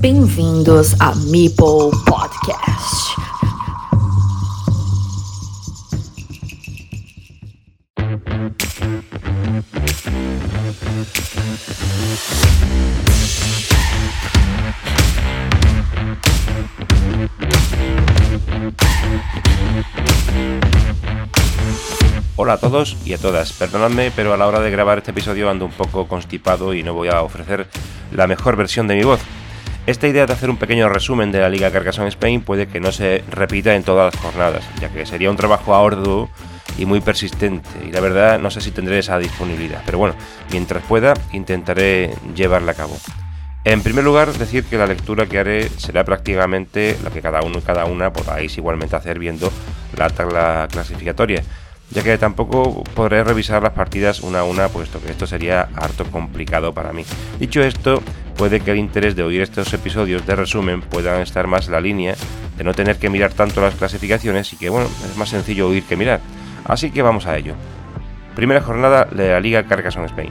Bem-vindos a Meeple Podcast. Hola a todos y a todas, perdonadme, pero a la hora de grabar este episodio ando un poco constipado y no voy a ofrecer la mejor versión de mi voz. Esta idea de hacer un pequeño resumen de la Liga Carcassonne Spain puede que no se repita en todas las jornadas, ya que sería un trabajo arduo y muy persistente, y la verdad no sé si tendré esa disponibilidad, pero bueno, mientras pueda intentaré llevarla a cabo. En primer lugar, decir que la lectura que haré será prácticamente la que cada uno y cada una podáis igualmente hacer viendo la tabla clasificatoria, ya que tampoco podré revisar las partidas una a una, puesto que esto sería harto complicado para mí. Dicho esto, puede que el interés de oír estos episodios de resumen puedan estar más en la línea de no tener que mirar tanto las clasificaciones y que bueno, es más sencillo oír que mirar. Así que vamos a ello. Primera jornada de la Liga Carcassonne Spain.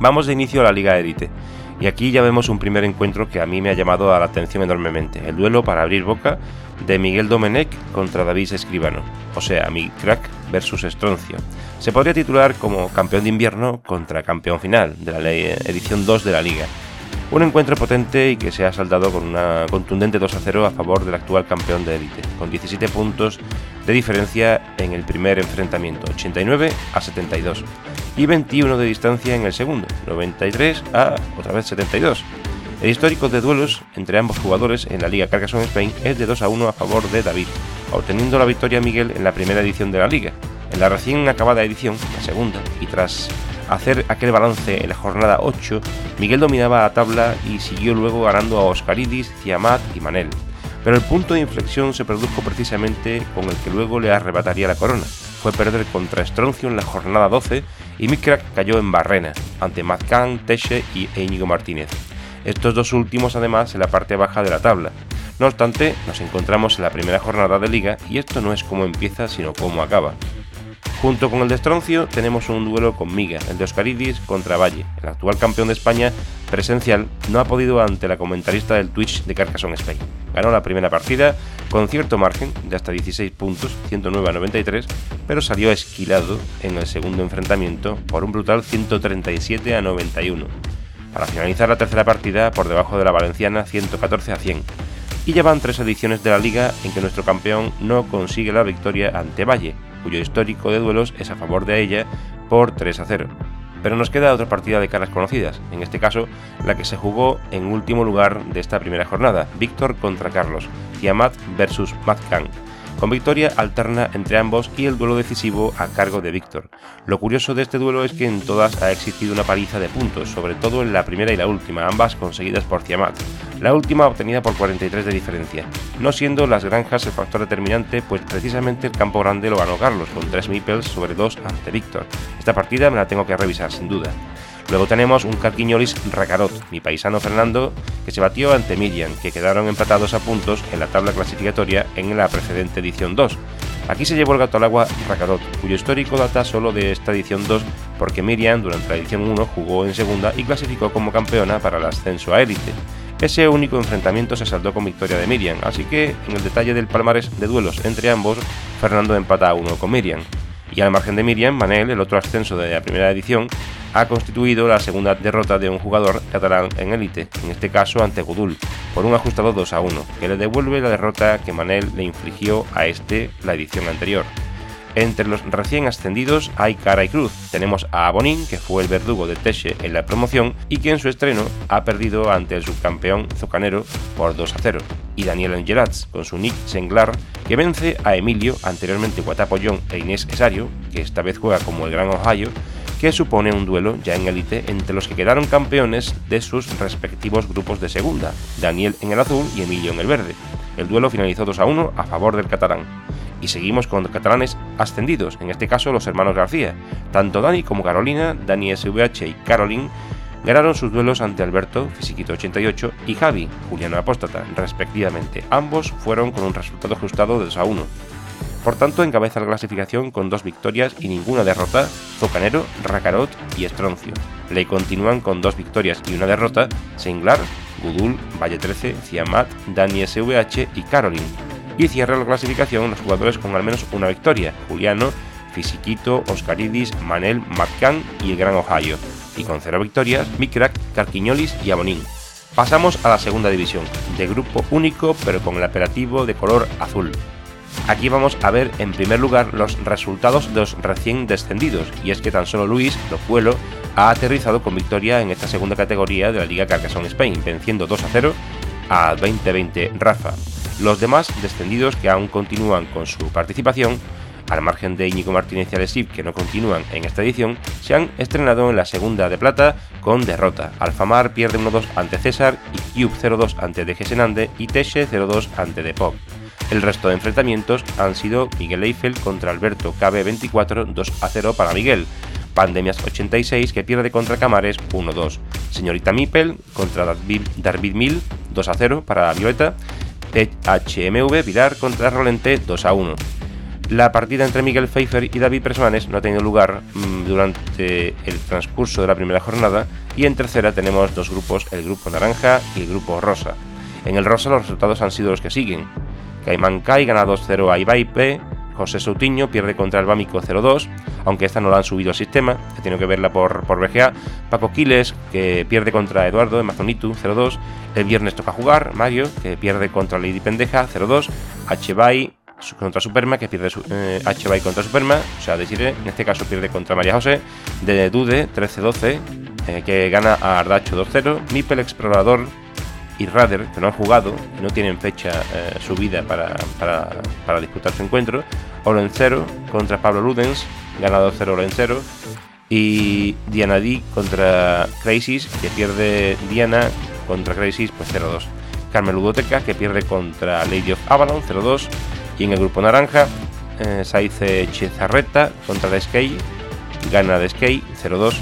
Vamos de inicio a la Liga Elite. Y aquí ya vemos un primer encuentro que a mí me ha llamado la atención enormemente. El duelo para abrir boca de Miguel Domenech contra David Escribano. O sea, mi crack versus Estroncio. Se podría titular como campeón de invierno contra campeón final de la edición 2 de la liga. Un encuentro potente y que se ha saldado con una contundente 2 a 0 a favor del actual campeón de élite, con 17 puntos de diferencia en el primer enfrentamiento, 89 a 72, y 21 de distancia en el segundo, 93 a otra vez 72. El histórico de duelos entre ambos jugadores en la Liga Carcassonne Spain es de 2 a 1 a favor de David, obteniendo la victoria Miguel en la primera edición de la liga. En la recién acabada edición, la segunda, y tras hacer aquel balance en la jornada 8, Miguel dominaba la tabla y siguió luego ganando a Oscaridis, Tiamat y Manel. Pero el punto de inflexión se produjo precisamente con el que luego le arrebataría la corona. Fue perder contra Estroncio en la jornada 12 y Mikrak cayó en Barrena, ante Mazcan, Teche y Íñigo Martínez. Estos dos últimos además en la parte baja de la tabla. No obstante, nos encontramos en la primera jornada de liga y esto no es como empieza sino cómo acaba. Junto con el de Estroncio tenemos un duelo con Miga, el de Oscaridis contra Valle. El actual campeón de España presencial no ha podido ante la comentarista del Twitch de Carcassonne Spain. Ganó la primera partida con cierto margen de hasta 16 puntos, 109 a 93, pero salió esquilado en el segundo enfrentamiento por un brutal 137 a 91, para finalizar la tercera partida por debajo de la valenciana 114 a 100. Y llevan tres ediciones de la liga en que nuestro campeón no consigue la victoria ante Valle, cuyo histórico de duelos es a favor de ella por 3 a 0. Pero nos queda otra partida de caras conocidas, en este caso la que se jugó en último lugar de esta primera jornada, Víctor contra Carlos, Tiamat versus Mazcan, con victoria alterna entre ambos y el duelo decisivo a cargo de Víctor. Lo curioso de este duelo es que en todas ha existido una paliza de puntos, sobre todo en la primera y la última, ambas conseguidas por Tiamat, la última obtenida por 43 de diferencia, no siendo las granjas el factor determinante, pues precisamente el campo grande lo ganó Carlos, con 3 meeples sobre 2 ante Víctor. Esta partida me la tengo que revisar, sin duda. Luego tenemos un Carquiñolis Racarot, mi paisano Fernando, que se batió ante Miriam, que quedaron empatados a puntos en la tabla clasificatoria en la precedente edición 2. Aquí se llevó el gato al agua Racarot, cuyo histórico data solo de esta edición 2, porque Miriam durante la edición 1 jugó en segunda y clasificó como campeona para el ascenso a élite. Ese único enfrentamiento se saldó con victoria de Miriam, así que en el detalle del palmarés de duelos entre ambos, Fernando empata a uno con Miriam. Y al margen de Miriam, Manel, el otro ascenso de la primera edición, ha constituido la segunda derrota de un jugador catalán en élite, en este caso ante Gudul, por un ajustado 2 a 1, que le devuelve la derrota que Manel le infligió a este la edición anterior. Entre los recién ascendidos hay cara y cruz. Tenemos a Abonín, que fue el verdugo de Teche en la promoción y que en su estreno ha perdido ante el subcampeón Zocanero por 2 a 0. Y Daniel Angelats, con su nick Senglar, que vence a Emilio, anteriormente Guatapo John e Inés Esario, que esta vez juega como el Gran Ohio, que supone un duelo ya en élite entre los que quedaron campeones de sus respectivos grupos de segunda, Daniel en el azul y Emilio en el verde. El duelo finalizó 2 a 1 a favor del catalán. Y seguimos con catalanes ascendidos, en este caso los hermanos García. Tanto Dani como Carolina, Dani SVH y Caroline, ganaron sus duelos ante Alberto, Fisiquito 88, y Javi, Juliano Apóstata, respectivamente. Ambos fueron con un resultado ajustado de 2 a 1. Por tanto, encabeza la clasificación con dos victorias y ninguna derrota Zocanero, Racarot y Estroncio. Le continúan con dos victorias y una derrota Senglar, Udul, Valle 13, Ciamat, Dani SVH y Caroline. Y cierra la clasificación los jugadores con al menos una victoria, Juliano, Fisiquito, Oscaridis, Manel, McCann y el Gran Ohio. Y con cero victorias, Mikrak, Carquiñolis y Abonín. Pasamos a la segunda división, de grupo único pero con el apelativo de color azul. Aquí vamos a ver en primer lugar los resultados de los recién descendidos, y es que tan solo Luis Locuelo ha aterrizado con victoria en esta segunda categoría de la Liga Carcassonne Spain, venciendo 2 a 0 a 2020 Rafa. Los demás descendidos que aún continúan con su participación, al margen de Íñigo Martínez y Alessip que no continúan en esta edición, se han estrenado en la segunda de plata con derrota. Alfamar pierde 1-2 ante César y Cube 0-2 ante De Gesenande y Teche 0-2 ante Depop. El resto de enfrentamientos han sido Miguel Eiffel contra Alberto KB24 2 a 0 para Miguel, Pandemias 86 que pierde contra Camares 1-2, Señorita Mipel contra David Mil 2 a 0 para Violeta, HMV Vilar contra Rolente 2 a 1. La partida entre Miguel Pfeiffer y David Presmanes no ha tenido lugar mm, durante el transcurso de la primera jornada y en tercera tenemos dos grupos, el grupo naranja y el grupo rosa. En el rosa los resultados han sido los que siguen. Caimán Kai gana 2-0 a Ibaipe, José Soutiño pierde contra el Bámico 0-2, aunque esta no la han subido al sistema, he tenido que verla por, por BGA. Paco Quiles, que pierde contra Eduardo de Mazonitu 0-2. El viernes toca jugar, Mario, que pierde contra Lady Pendeja 0-2. H-Bay contra Superma, que pierde eh, contra Superma, o sea, decir, en este caso pierde contra María José. De Dude 13-12, eh, que gana a Ardacho 2-0. Mipel Explorador y Rader, que no han jugado no tienen fecha eh, subida para, para, disputar su encuentro. Olencero contra Pablo Ludens, ganado 0 Olencero. Y Diana D contra Crisis, que pierde Diana contra Crisis, pues 0-2. Carmen Ludoteca, que pierde contra Lady of Avalon, 0-2. Y en el grupo naranja, eh, Saice Chezarreta contra The Sky, gana The Sky, 0-2.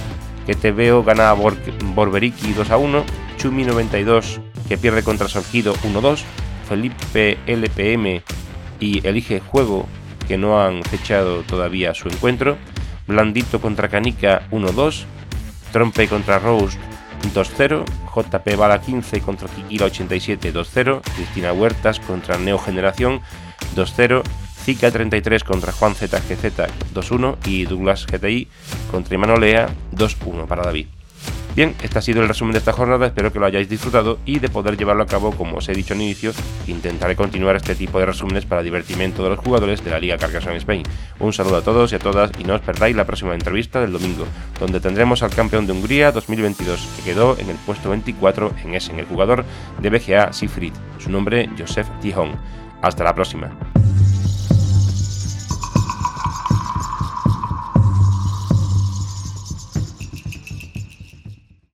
Que te veo gana a Borberiki 2-1. Chumi 92 que pierde contra Sorgido 1-2, Felipe LPM y Elige Juego, que no han fechado todavía su encuentro, Blandito contra Canica 1-2, Trompe contra Rose 2-0, JP Bala 15 contra Kikila 87 2-0, Cristina Huertas contra Neo Generación 2-0, Zika 33 contra Juan ZGZ 2-1 y Douglas GTI contra Imanolea 2-1 para David. Bien, este ha sido el resumen de esta jornada, espero que lo hayáis disfrutado y de poder llevarlo a cabo, como os he dicho al inicio, intentaré continuar este tipo de resúmenes para divertimento de los jugadores de la Liga Carcassonne Spain. Un saludo a todos y a todas y no os perdáis la próxima entrevista del domingo, donde tendremos al campeón de Hungría 2022, que quedó en el puesto 24 en Essen, el jugador de BGA Siegfried, su nombre Josef Tihon. Hasta la próxima.